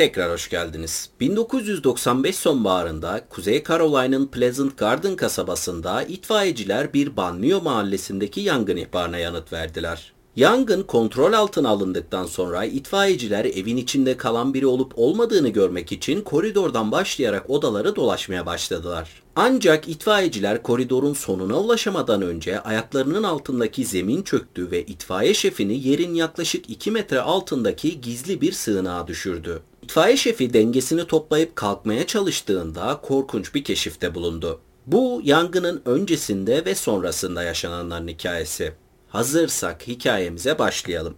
Tekrar hoş geldiniz. 1995 sonbaharında Kuzey Carolina'nın Pleasant Garden kasabasında itfaiyeciler bir banliyö mahallesindeki yangın ihbarına yanıt verdiler. Yangın kontrol altına alındıktan sonra itfaiyeciler evin içinde kalan biri olup olmadığını görmek için koridordan başlayarak odaları dolaşmaya başladılar. Ancak itfaiyeciler koridorun sonuna ulaşamadan önce ayaklarının altındaki zemin çöktü ve itfaiye şefini yerin yaklaşık 2 metre altındaki gizli bir sığınağa düşürdü. İtfaiye şefi dengesini toplayıp kalkmaya çalıştığında korkunç bir keşifte bulundu. Bu yangının öncesinde ve sonrasında yaşananların hikayesi. Hazırsak hikayemize başlayalım.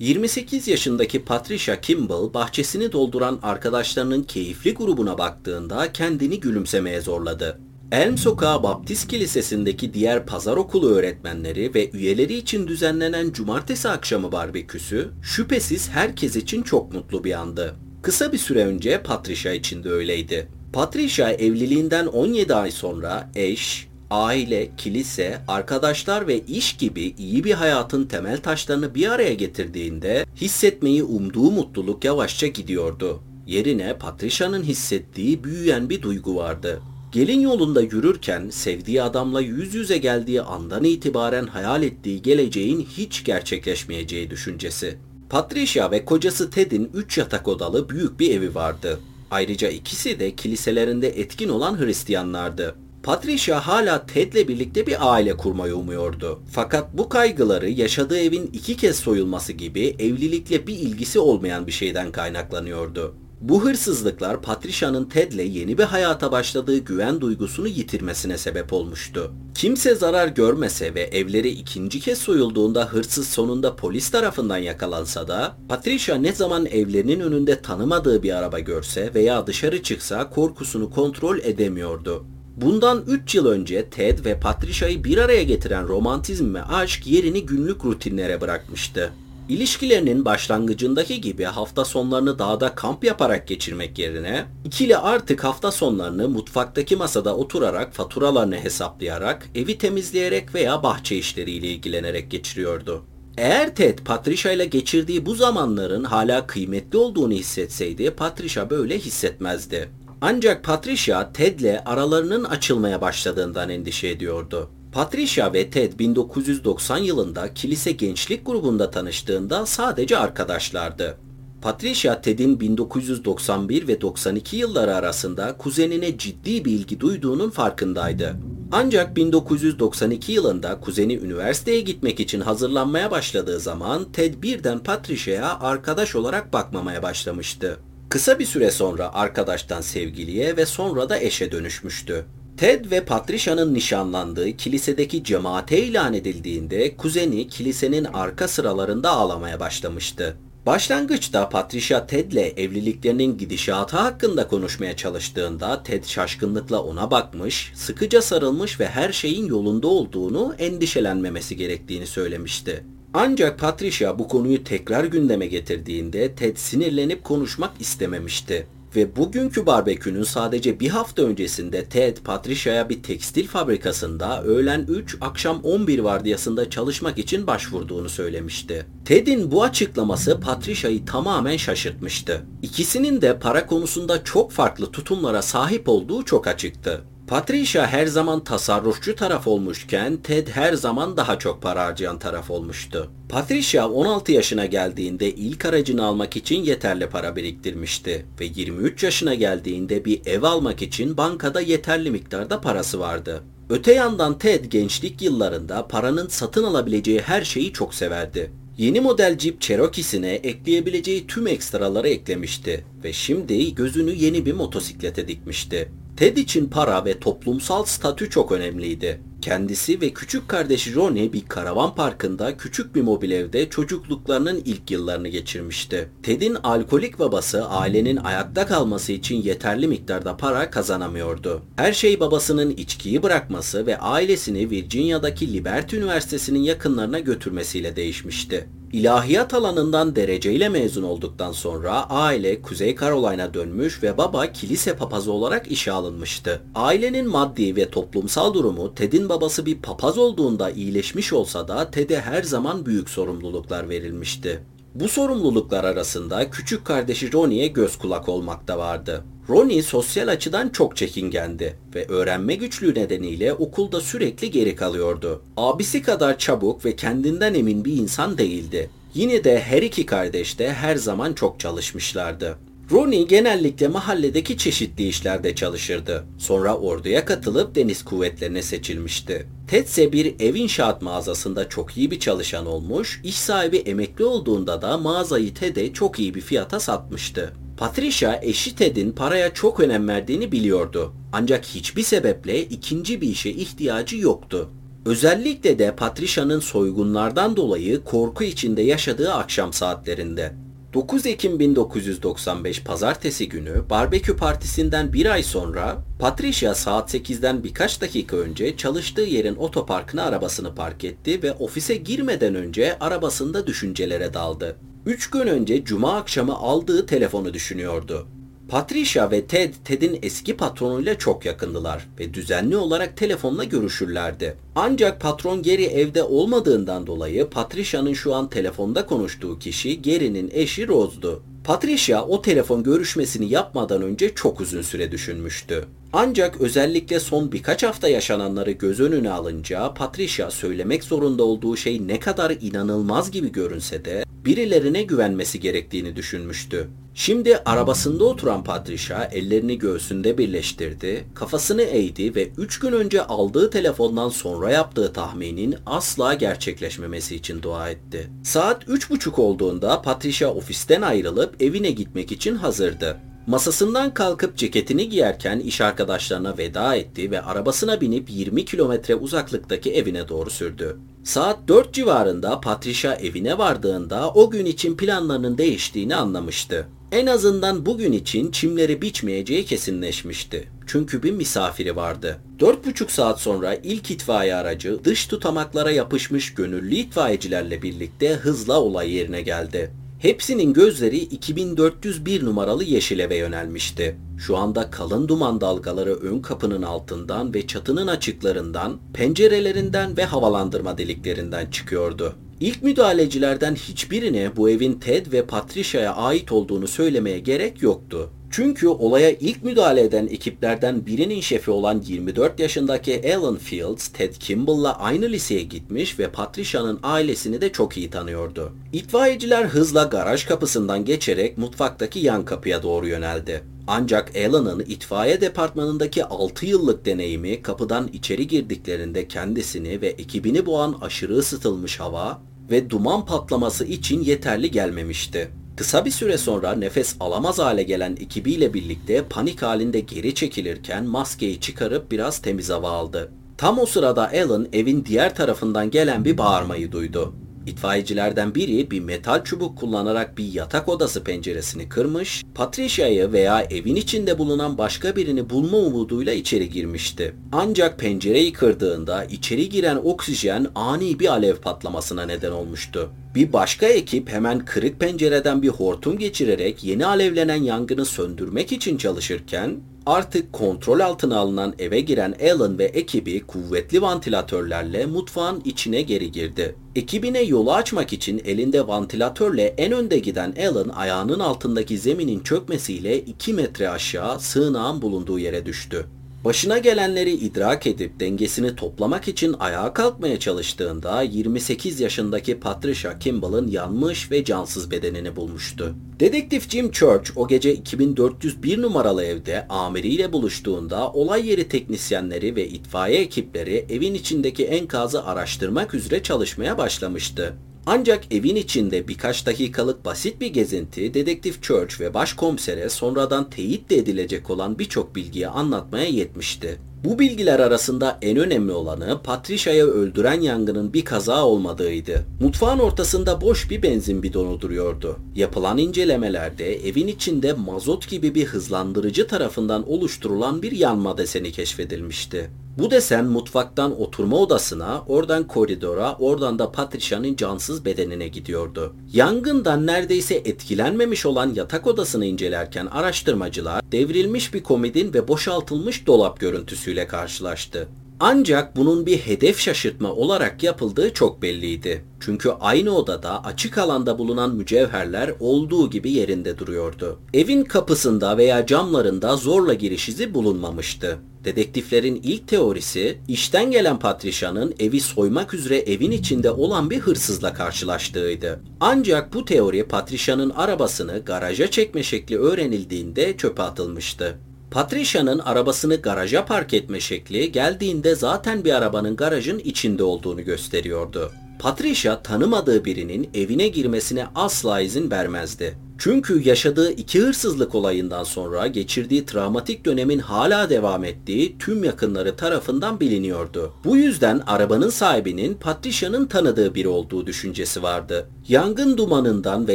...28 yaşındaki Patricia Kimball bahçesini dolduran arkadaşlarının keyifli grubuna baktığında kendini gülümsemeye zorladı. Elm Sokağı Baptist Kilisesi'ndeki diğer pazar okulu öğretmenleri ve üyeleri için düzenlenen cumartesi akşamı barbeküsü şüphesiz herkes için çok mutlu bir andı. Kısa bir süre önce Patricia için de öyleydi. Patricia evliliğinden 17 ay sonra eş, aile, kilise, arkadaşlar ve iş gibi iyi bir hayatın temel taşlarını bir araya getirdiğinde hissetmeyi umduğu mutluluk yavaşça gidiyordu. Yerine Patricia'nın hissettiği büyüyen bir duygu vardı. Gelin yolunda yürürken sevdiği adamla yüz yüze geldiği andan itibaren hayal ettiği geleceğin hiç gerçekleşmeyeceği düşüncesi. Patricia ve kocası Ted'in 3 yatak odalı büyük bir evi vardı. Ayrıca ikisi de kiliselerinde etkin olan Hristiyanlardı. Patricia hala Ted'le birlikte bir aile kurmayı umuyordu. Fakat bu kaygıları yaşadığı evin iki kez soyulması gibi evlilikle bir ilgisi olmayan bir şeyden kaynaklanıyordu. Bu hırsızlıklar Patricia'nın Ted'le yeni bir hayata başladığı güven duygusunu yitirmesine sebep olmuştu. Kimse zarar görmese ve evleri ikinci kez soyulduğunda hırsız sonunda polis tarafından yakalansa da Patricia ne zaman evlerinin önünde tanımadığı bir araba görse veya dışarı çıksa korkusunu kontrol edemiyordu. Bundan 3 yıl önce Ted ve Patricia'yı bir araya getiren romantizm ve aşk yerini günlük rutinlere bırakmıştı. İlişkilerinin başlangıcındaki gibi hafta sonlarını dağda kamp yaparak geçirmek yerine ikili artık hafta sonlarını mutfaktaki masada oturarak faturalarını hesaplayarak, evi temizleyerek veya bahçe işleriyle ilgilenerek geçiriyordu. Eğer Ted Patricia ile geçirdiği bu zamanların hala kıymetli olduğunu hissetseydi Patricia böyle hissetmezdi. Ancak Patricia Ted'le aralarının açılmaya başladığından endişe ediyordu. Patricia ve Ted 1990 yılında kilise gençlik grubunda tanıştığında sadece arkadaşlardı. Patricia Ted'in 1991 ve 92 yılları arasında kuzenine ciddi bir ilgi duyduğunun farkındaydı. Ancak 1992 yılında kuzeni üniversiteye gitmek için hazırlanmaya başladığı zaman Ted birden Patricia'ya arkadaş olarak bakmamaya başlamıştı. Kısa bir süre sonra arkadaştan sevgiliye ve sonra da eşe dönüşmüştü. Ted ve Patricia'nın nişanlandığı kilisedeki cemaate ilan edildiğinde kuzeni kilisenin arka sıralarında ağlamaya başlamıştı. Başlangıçta Patricia Ted'le evliliklerinin gidişatı hakkında konuşmaya çalıştığında Ted şaşkınlıkla ona bakmış, sıkıca sarılmış ve her şeyin yolunda olduğunu, endişelenmemesi gerektiğini söylemişti. Ancak Patricia bu konuyu tekrar gündeme getirdiğinde Ted sinirlenip konuşmak istememişti. Ve bugünkü barbekünün sadece bir hafta öncesinde Ted, Patricia'ya bir tekstil fabrikasında öğlen 3, akşam 11 vardiyasında çalışmak için başvurduğunu söylemişti. Ted'in bu açıklaması Patricia'yı tamamen şaşırtmıştı. İkisinin de para konusunda çok farklı tutumlara sahip olduğu çok açıktı. Patricia her zaman tasarrufçu taraf olmuşken Ted her zaman daha çok para harcayan taraf olmuştu. Patricia 16 yaşına geldiğinde ilk aracını almak için yeterli para biriktirmişti ve 23 yaşına geldiğinde bir ev almak için bankada yeterli miktarda parası vardı. Öte yandan Ted gençlik yıllarında paranın satın alabileceği her şeyi çok severdi. Yeni model Jeep Cherokee'sine ekleyebileceği tüm ekstraları eklemişti ve şimdi gözünü yeni bir motosiklete dikmişti. Ted için para ve toplumsal statü çok önemliydi. Kendisi ve küçük kardeşi Ronnie bir karavan parkında küçük bir mobil evde çocukluklarının ilk yıllarını geçirmişti. Ted'in alkolik babası ailenin ayakta kalması için yeterli miktarda para kazanamıyordu. Her şey babasının içkiyi bırakması ve ailesini Virginia'daki Liberty Üniversitesi'nin yakınlarına götürmesiyle değişmişti. İlahiyat alanından dereceyle mezun olduktan sonra aile Kuzey Caroline dönmüş ve baba kilise papazı olarak işe alınmıştı. Ailenin maddi ve toplumsal durumu Ted'in babası bir papaz olduğunda iyileşmiş olsa da Ted'e her zaman büyük sorumluluklar verilmişti. Bu sorumluluklar arasında küçük kardeşi Ronnie'ye göz kulak olmak da vardı. Ronnie sosyal açıdan çok çekingendi ve öğrenme güçlüğü nedeniyle okulda sürekli geri kalıyordu. Abisi kadar çabuk ve kendinden emin bir insan değildi. Yine de her iki kardeş de her zaman çok çalışmışlardı. Ronnie genellikle mahalledeki çeşitli işlerde çalışırdı. Sonra orduya katılıp deniz kuvvetlerine seçilmişti. Ted ise bir ev inşaat mağazasında çok iyi bir çalışan olmuş, iş sahibi emekli olduğunda da mağazayı Ted'e çok iyi bir fiyata satmıştı. Patricia eşi Ted'in paraya çok önem verdiğini biliyordu. Ancak hiçbir sebeple ikinci bir işe ihtiyacı yoktu. Özellikle de Patricia'nın soygunlardan dolayı korku içinde yaşadığı akşam saatlerinde. 9 Ekim 1995 pazartesi günü barbekü partisinden bir ay sonra Patricia saat 8'den birkaç dakika önce çalıştığı yerin otoparkına arabasını park etti ve ofise girmeden önce arabasında düşüncelere daldı. 3 gün önce cuma akşamı aldığı telefonu düşünüyordu. Patricia ve Ted, Ted'in eski patronuyla çok yakındılar ve düzenli olarak telefonla görüşürlerdi. Ancak patron Gary evde olmadığından dolayı Patricia'nın şu an telefonda konuştuğu kişi Gary'nin eşi Rose'du. Patricia o telefon görüşmesini yapmadan önce çok uzun süre düşünmüştü. Ancak özellikle son birkaç hafta yaşananları göz önüne alınca Patricia söylemek zorunda olduğu şey ne kadar inanılmaz gibi görünse de birilerine güvenmesi gerektiğini düşünmüştü. Şimdi arabasında oturan Patricia ellerini göğsünde birleştirdi, kafasını eğdi ve 3 gün önce aldığı telefondan sonra yaptığı tahminin asla gerçekleşmemesi için dua etti. Saat 3.30 olduğunda Patricia ofisten ayrılıp evine gitmek için hazırdı. Masasından kalkıp ceketini giyerken iş arkadaşlarına veda etti ve arabasına binip 20 kilometre uzaklıktaki evine doğru sürdü. Saat 4 civarında Patricia evine vardığında o gün için planlarının değiştiğini anlamıştı. En azından bugün için çimleri biçmeyeceği kesinleşmişti. Çünkü bir misafiri vardı. 4,5 saat sonra ilk itfaiye aracı dış tutamaklara yapışmış gönüllü itfaiyecilerle birlikte hızla olay yerine geldi. Hepsinin gözleri 2401 numaralı yeşil eve yönelmişti. Şu anda kalın duman dalgaları ön kapının altından ve çatının açıklarından, pencerelerinden ve havalandırma deliklerinden çıkıyordu. İlk müdahalecilerden hiçbirine bu evin Ted ve Patricia'ya ait olduğunu söylemeye gerek yoktu. Çünkü olaya ilk müdahale eden ekiplerden birinin şefi olan 24 yaşındaki Alan Fields, Ted Kimball'la aynı liseye gitmiş ve Patricia'nın ailesini de çok iyi tanıyordu. İtfaiyeciler hızla garaj kapısından geçerek mutfaktaki yan kapıya doğru yöneldi. Ancak Alan'ın itfaiye departmanındaki 6 yıllık deneyimi kapıdan içeri girdiklerinde kendisini ve ekibini boğan aşırı ısıtılmış hava ve duman patlaması için yeterli gelmemişti. Kısa bir süre sonra nefes alamaz hale gelen ekibiyle birlikte panik halinde geri çekilirken maskeyi çıkarıp biraz temiz hava aldı. Tam o sırada Alan evin diğer tarafından gelen bir bağırmayı duydu. İtfaiyecilerden biri bir metal çubuk kullanarak bir yatak odası penceresini kırmış, Patricia'yı veya evin içinde bulunan başka birini bulma umuduyla içeri girmişti. Ancak pencereyi kırdığında içeri giren oksijen ani bir alev patlamasına neden olmuştu. Bir başka ekip hemen kırık pencereden bir hortum geçirerek yeni alevlenen yangını söndürmek için çalışırken Artık kontrol altına alınan eve giren Alan ve ekibi kuvvetli vantilatörlerle mutfağın içine geri girdi. Ekibine yolu açmak için elinde vantilatörle en önde giden Alan ayağının altındaki zeminin çökmesiyle 2 metre aşağı sığınağın bulunduğu yere düştü. Başına gelenleri idrak edip dengesini toplamak için ayağa kalkmaya çalıştığında 28 yaşındaki Patricia Kimball'ın yanmış ve cansız bedenini bulmuştu. Dedektif Jim Church o gece 2401 numaralı evde amiriyle buluştuğunda olay yeri teknisyenleri ve itfaiye ekipleri evin içindeki enkazı araştırmak üzere çalışmaya başlamıştı. Ancak evin içinde birkaç dakikalık basit bir gezinti dedektif Church ve başkomisere sonradan teyit de edilecek olan birçok bilgiyi anlatmaya yetmişti. Bu bilgiler arasında en önemli olanı Patricia'yı öldüren yangının bir kaza olmadığıydı. Mutfağın ortasında boş bir benzin bidonu duruyordu. Yapılan incelemelerde evin içinde mazot gibi bir hızlandırıcı tarafından oluşturulan bir yanma deseni keşfedilmişti. Bu desen mutfaktan oturma odasına, oradan koridora, oradan da Patricia'nın cansız bedenine gidiyordu. Yangından neredeyse etkilenmemiş olan yatak odasını incelerken araştırmacılar devrilmiş bir komodin ve boşaltılmış dolap görüntüsüyle karşılaştı. Ancak bunun bir hedef şaşırtma olarak yapıldığı çok belliydi. Çünkü aynı odada açık alanda bulunan mücevherler olduğu gibi yerinde duruyordu. Evin kapısında veya camlarında zorla giriş izi bulunmamıştı. Dedektiflerin ilk teorisi işten gelen Patricia'nın evi soymak üzere evin içinde olan bir hırsızla karşılaştığıydı. Ancak bu teori Patricia'nın arabasını garaja çekme şekli öğrenildiğinde çöpe atılmıştı. Patricia'nın arabasını garaja park etme şekli geldiğinde zaten bir arabanın garajın içinde olduğunu gösteriyordu. Patricia tanımadığı birinin evine girmesine asla izin vermezdi. Çünkü yaşadığı iki hırsızlık olayından sonra geçirdiği travmatik dönemin hala devam ettiği tüm yakınları tarafından biliniyordu. Bu yüzden arabanın sahibinin Patricia'nın tanıdığı biri olduğu düşüncesi vardı. Yangın dumanından ve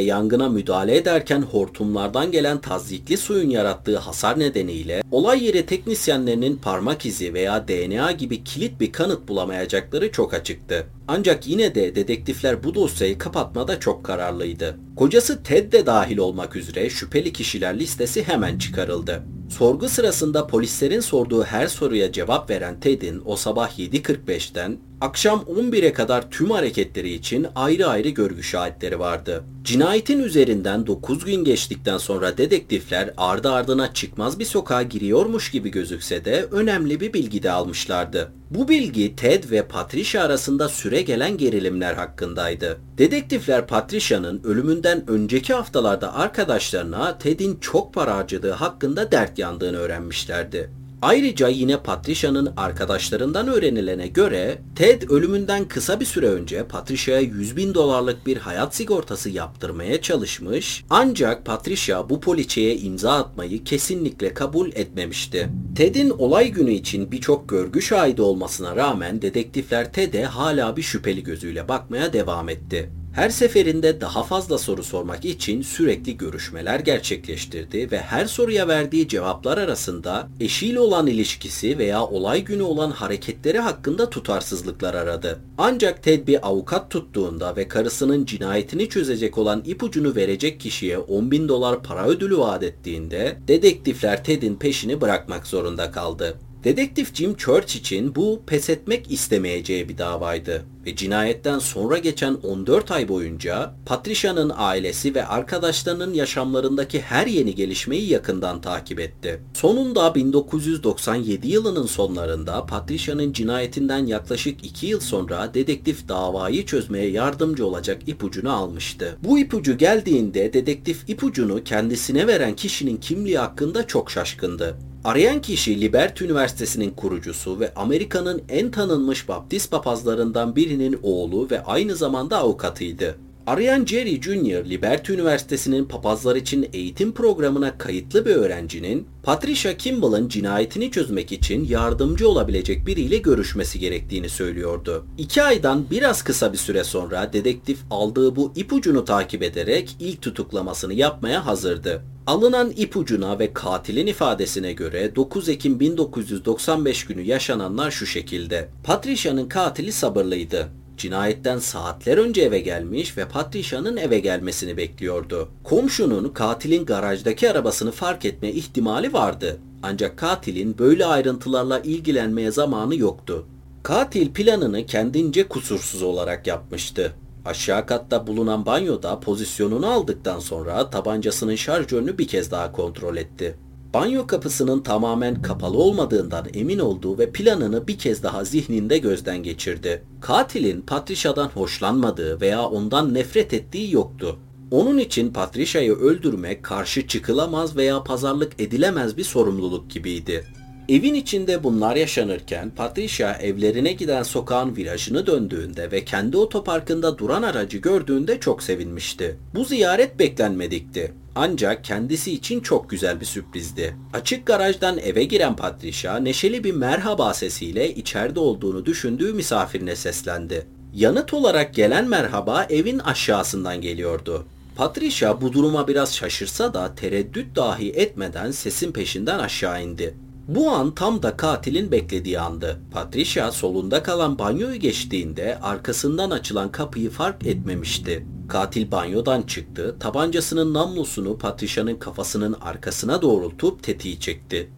yangına müdahale ederken hortumlardan gelen tazyikli suyun yarattığı hasar nedeniyle olay yeri teknisyenlerinin parmak izi veya DNA gibi kilit bir kanıt bulamayacakları çok açıktı. Ancak yine de dedektifler bu dosyayı kapatmada çok kararlıydı. Kocası Ted de dahil olmak üzere şüpheli kişiler listesi hemen çıkarıldı. Sorgu sırasında polislerin sorduğu her soruya cevap veren Ted'in o sabah 7.45'ten akşam 11'e kadar tüm hareketleri için ayrı ayrı görgü şahitleri vardı. Cinayetin üzerinden 9 gün geçtikten sonra dedektifler ardı ardına çıkmaz bir sokağa giriyormuş gibi gözükse de önemli bir bilgi de almışlardı. Bu bilgi Ted ve Patricia arasında süre gelen gerilimler hakkındaydı. Dedektifler Patricia'nın ölümünden önceki haftalarda arkadaşlarına Ted'in çok para harcadığı hakkında dert yandığını öğrenmişlerdi. Ayrıca yine Patricia'nın arkadaşlarından öğrenilene göre Ted ölümünden kısa bir süre önce Patricia'ya 100 bin dolarlık bir hayat sigortası yaptırmaya çalışmış ancak Patricia bu poliçeye imza atmayı kesinlikle kabul etmemişti. Ted'in olay günü için birçok görgü şahidi olmasına rağmen dedektifler Ted'e hala bir şüpheli gözüyle bakmaya devam etti. Her seferinde daha fazla soru sormak için sürekli görüşmeler gerçekleştirdi ve her soruya verdiği cevaplar arasında eşiyle olan ilişkisi veya olay günü olan hareketleri hakkında tutarsızlıklar aradı. Ancak Ted bir avukat tuttuğunda ve karısının cinayetini çözecek olan ipucunu verecek kişiye 10 bin dolar para ödülü vaat ettiğinde dedektifler Ted'in peşini bırakmak zorunda kaldı. Dedektif Jim Church için bu pes etmek istemeyeceği bir davaydı ve cinayetten sonra geçen 14 ay boyunca Patricia'nın ailesi ve arkadaşlarının yaşamlarındaki her yeni gelişmeyi yakından takip etti. Sonunda 1997 yılının sonlarında Patricia'nın cinayetinden yaklaşık 2 yıl sonra dedektif davayı çözmeye yardımcı olacak ipucunu almıştı. Bu ipucu geldiğinde dedektif ipucunu kendisine veren kişinin kimliği hakkında çok şaşkındı. Arayan kişi Liberty Üniversitesi'nin kurucusu ve Amerika'nın en tanınmış Baptist papazlarından birinin oğlu ve aynı zamanda avukatıydı. Arayan Jerry Jr. Liberty Üniversitesi'nin papazlar için eğitim programına kayıtlı bir öğrencinin Patricia Kimball'ın cinayetini çözmek için yardımcı olabilecek biriyle görüşmesi gerektiğini söylüyordu. İki aydan biraz kısa bir süre sonra dedektif aldığı bu ipucunu takip ederek ilk tutuklamasını yapmaya hazırdı. Alınan ipucuna ve katilin ifadesine göre 9 Ekim 1995 günü yaşananlar şu şekilde. Patricia'nın katili sabırlıydı. Cinayetten saatler önce eve gelmiş ve Patricia'nın eve gelmesini bekliyordu. Komşunun katilin garajdaki arabasını fark etme ihtimali vardı. Ancak katilin böyle ayrıntılarla ilgilenmeye zamanı yoktu. Katil planını kendince kusursuz olarak yapmıştı. Aşağı katta bulunan banyoda pozisyonunu aldıktan sonra tabancasının şarjörünü bir kez daha kontrol etti. Banyo kapısının tamamen kapalı olmadığından emin olduğu ve planını bir kez daha zihninde gözden geçirdi. Katilin Patricia'dan hoşlanmadığı veya ondan nefret ettiği yoktu. Onun için Patricia'yı öldürmek karşı çıkılamaz veya pazarlık edilemez bir sorumluluk gibiydi. Evin içinde bunlar yaşanırken Patricia evlerine giden sokağın virajını döndüğünde ve kendi otoparkında duran aracı gördüğünde çok sevinmişti. Bu ziyaret beklenmedikti. Ancak kendisi için çok güzel bir sürprizdi. Açık garajdan eve giren Patricia neşeli bir merhaba sesiyle içeride olduğunu düşündüğü misafirine seslendi. Yanıt olarak gelen merhaba evin aşağısından geliyordu. Patricia bu duruma biraz şaşırsa da tereddüt dahi etmeden sesin peşinden aşağı indi. Bu an tam da katilin beklediği andı. Patricia solunda kalan banyoyu geçtiğinde arkasından açılan kapıyı fark etmemişti. Katil banyodan çıktı, tabancasının namlusunu Patricia'nın kafasının arkasına doğrultup tetiği çekti.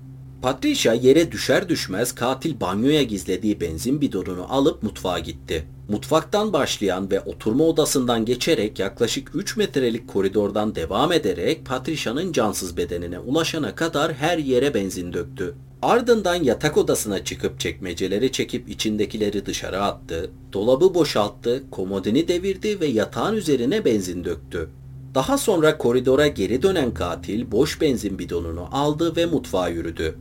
Patricia yere düşer düşmez katil banyoya gizlediği benzin bidonunu alıp mutfağa gitti. Mutfaktan başlayan ve oturma odasından geçerek yaklaşık 3 metrelik koridordan devam ederek Patricia'nın cansız bedenine ulaşana kadar her yere benzin döktü. Ardından yatak odasına çıkıp çekmeceleri çekip içindekileri dışarı attı, dolabı boşalttı, komodini devirdi ve yatağın üzerine benzin döktü. Daha sonra koridora geri dönen katil boş benzin bidonunu aldı ve mutfağa yürüdü.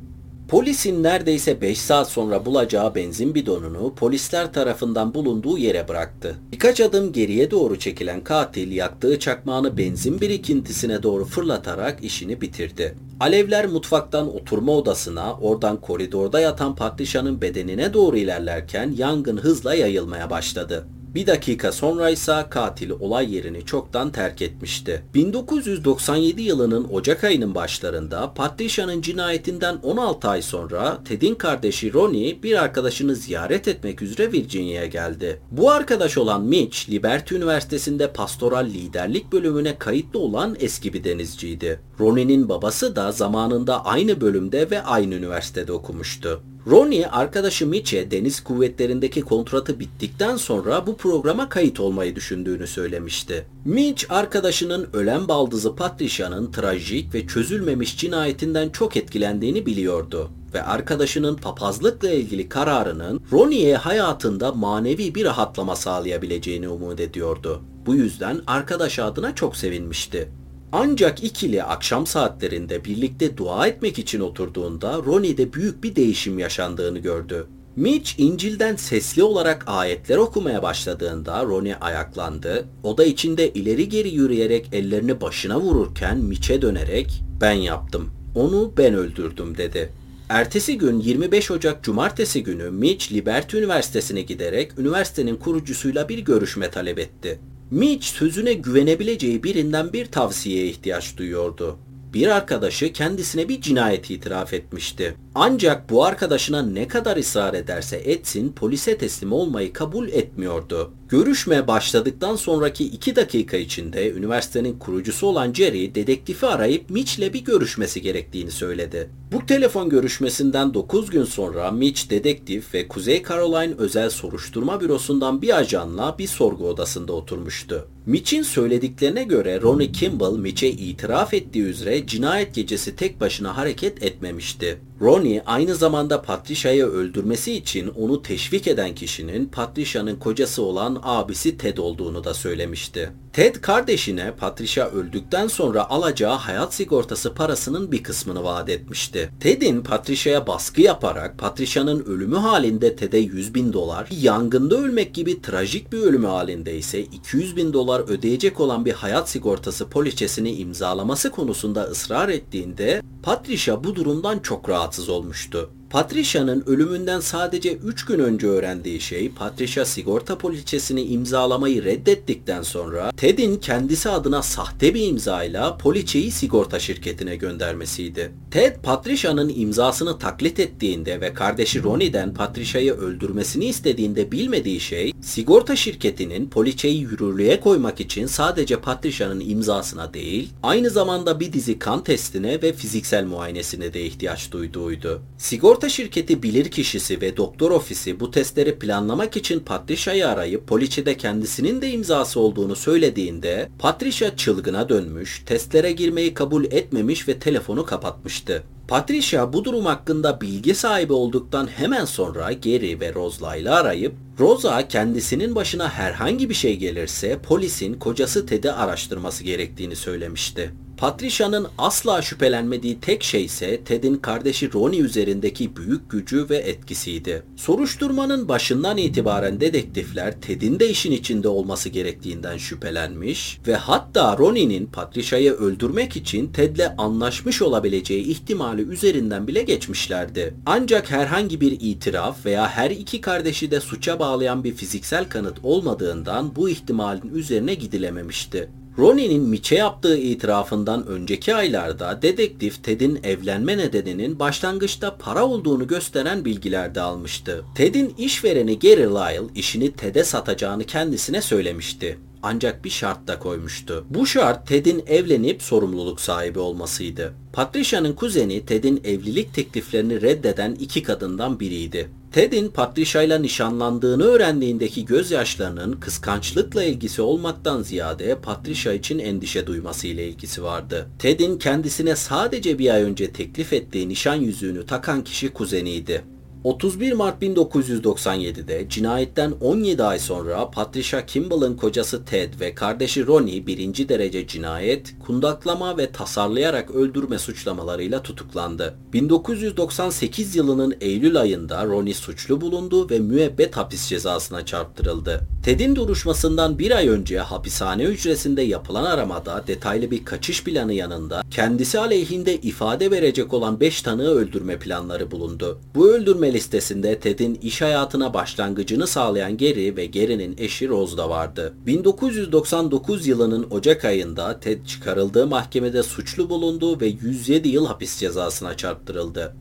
Polisin neredeyse 5 saat sonra bulacağı benzin bidonunu polisler tarafından bulunduğu yere bıraktı. Birkaç adım geriye doğru çekilen katil yaktığı çakmağını benzin birikintisine doğru fırlatarak işini bitirdi. Alevler mutfaktan oturma odasına, oradan koridorda yatan Patricia'nın bedenine doğru ilerlerken yangın hızla yayılmaya başladı. Bir dakika sonra ise katil olay yerini çoktan terk etmişti. 1997 yılının Ocak ayının başlarında Patricia'nın cinayetinden 16 ay sonra Ted'in kardeşi Ronnie bir arkadaşını ziyaret etmek üzere Virginia'ya geldi. Bu arkadaş olan Mitch, Liberty Üniversitesi'nde pastoral liderlik bölümüne kayıtlı olan eski bir denizciydi. Ronnie'nin babası da zamanında aynı bölümde ve aynı üniversitede okumuştu. Ronnie arkadaşı Mitch'e deniz kuvvetlerindeki kontratı bittikten sonra bu programa kayıt olmayı düşündüğünü söylemişti. Mitch arkadaşının ölen baldızı Patricia'nın trajik ve çözülmemiş cinayetinden çok etkilendiğini biliyordu ve arkadaşının papazlıkla ilgili kararının Ronnie'ye hayatında manevi bir rahatlama sağlayabileceğini umut ediyordu. Bu yüzden arkadaş adına çok sevinmişti. Ancak ikili akşam saatlerinde birlikte dua etmek için oturduğunda Ronnie'de büyük bir değişim yaşandığını gördü. Mitch İncil'den sesli olarak ayetler okumaya başladığında Ronnie ayaklandı. Oda içinde ileri geri yürüyerek ellerini başına vururken Mitch'e dönerek "Ben yaptım. Onu ben öldürdüm." dedi. Ertesi gün 25 Ocak Cumartesi günü Mitch Liberty Üniversitesi'ne giderek üniversitenin kurucusuyla bir görüşme talep etti. Mitch sözüne güvenebileceği birinden bir tavsiyeye ihtiyaç duyuyordu. Bir arkadaşı kendisine bir cinayet itiraf etmişti. Ancak bu arkadaşına ne kadar ısrar ederse etsin polise teslim olmayı kabul etmiyordu. Görüşme başladıktan sonraki iki dakika içinde üniversitenin kurucusu olan Jerry dedektifi arayıp Mitch'le bir görüşmesi gerektiğini söyledi. Bu telefon görüşmesinden 9 gün sonra Mitch dedektif ve Kuzey Caroline Özel Soruşturma Bürosu'ndan bir ajanla bir sorgu odasında oturmuştu. Mitch'in söylediklerine göre Ronnie Kimball Mitch'e itiraf ettiği üzere cinayet gecesi tek başına hareket etmemişti. Ronnie aynı zamanda Patricia'yı öldürmesi için onu teşvik eden kişinin Patricia'nın kocası olan abisi Ted olduğunu da söylemişti. Ted kardeşine Patricia öldükten sonra alacağı hayat sigortası parasının bir kısmını vaat etmişti. Ted'in Patricia'ya baskı yaparak Patricia'nın ölümü halinde Ted'e 100 bin dolar, yangında ölmek gibi trajik bir ölümü halinde ise 200 bin dolar ödeyecek olan bir hayat sigortası poliçesini imzalaması konusunda ısrar ettiğinde Patricia bu durumdan çok rahatsız olmuştu. Patricia'nın ölümünden sadece 3 gün önce öğrendiği şey Patricia sigorta poliçesini imzalamayı reddettikten sonra Ted'in kendisi adına sahte bir imzayla poliçeyi sigorta şirketine göndermesiydi. Ted Patricia'nın imzasını taklit ettiğinde ve kardeşi Ronnie'den Patricia'yı öldürmesini istediğinde bilmediği şey sigorta şirketinin poliçeyi yürürlüğe koymak için sadece Patricia'nın imzasına değil aynı zamanda bir dizi kan testine ve fiziksel muayenesine de ihtiyaç duyduğuydu. Sigorta Sigorta şirketi bilirkişisi ve doktor ofisi bu testleri planlamak için Patricia'yı arayıp poliçede kendisinin de imzası olduğunu söylediğinde Patricia çılgına dönmüş, testlere girmeyi kabul etmemiş ve telefonu kapatmıştı. Patricia bu durum hakkında bilgi sahibi olduktan hemen sonra Gary ve Rosa arayıp Rosa kendisinin başına herhangi bir şey gelirse polisin kocası Ted'i araştırması gerektiğini söylemişti. Patricia'nın asla şüphelenmediği tek şey ise Ted'in kardeşi Ronnie üzerindeki büyük gücü ve etkisiydi. Soruşturmanın başından itibaren dedektifler Ted'in de işin içinde olması gerektiğinden şüphelenmiş ve hatta Ronnie'nin Patricia'yı öldürmek için Ted'le anlaşmış olabileceği ihtimali üzerinden bile geçmişlerdi. Ancak herhangi bir itiraf veya her iki kardeşi de suça bağlayan bir fiziksel kanıt olmadığından bu ihtimalin üzerine gidilememişti. Ronnie'nin Mitch'e yaptığı itirafından önceki aylarda dedektif Ted'in evlenme nedeninin başlangıçta para olduğunu gösteren bilgiler de almıştı. Ted'in işvereni Gary Lyle işini Ted'e satacağını kendisine söylemişti. Ancak bir şart da koymuştu. Bu şart Ted'in evlenip sorumluluk sahibi olmasıydı. Patricia'nın kuzeni Ted'in evlilik tekliflerini reddeden iki kadından biriydi. Ted'in Patricia ile nişanlandığını öğrendiğindeki gözyaşlarının kıskançlıkla ilgisi olmaktan ziyade Patricia için endişe duyması ile ilgisi vardı. Ted'in kendisine sadece bir ay önce teklif ettiği nişan yüzüğünü takan kişi kuzeniydi. 31 Mart 1997'de cinayetten 17 ay sonra Patricia Kimball'ın kocası Ted ve kardeşi Ronnie birinci derece cinayet, kundaklama ve tasarlayarak öldürme suçlamalarıyla tutuklandı. 1998 yılının Eylül ayında Ronnie suçlu bulundu ve müebbet hapis cezasına çarptırıldı. Ted'in duruşmasından bir ay önce hapishane hücresinde yapılan aramada detaylı bir kaçış planı yanında kendisi aleyhinde ifade verecek olan 5 tanığı öldürme planları bulundu. Bu öldürme listesinde Ted'in iş hayatına başlangıcını sağlayan Gary ve Gary'nin eşi Rose da vardı. 1999 yılının Ocak ayında Ted çıkarıldığı mahkemede suçlu bulundu ve 107 yıl hapis cezasına çarptırıldı.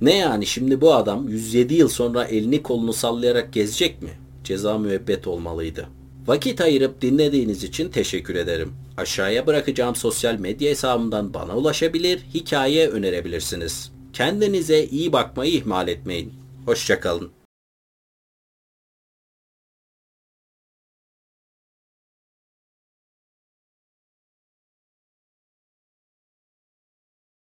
Ne yani şimdi bu adam 107 yıl sonra elini kolunu sallayarak gezecek mi? Ceza müebbet olmalıydı. Vakit ayırıp dinlediğiniz için teşekkür ederim. Aşağıya bırakacağım sosyal medya hesabımdan bana ulaşabilir, hikaye önerebilirsiniz. Kendinize iyi bakmayı ihmal etmeyin. Hoşçakalın.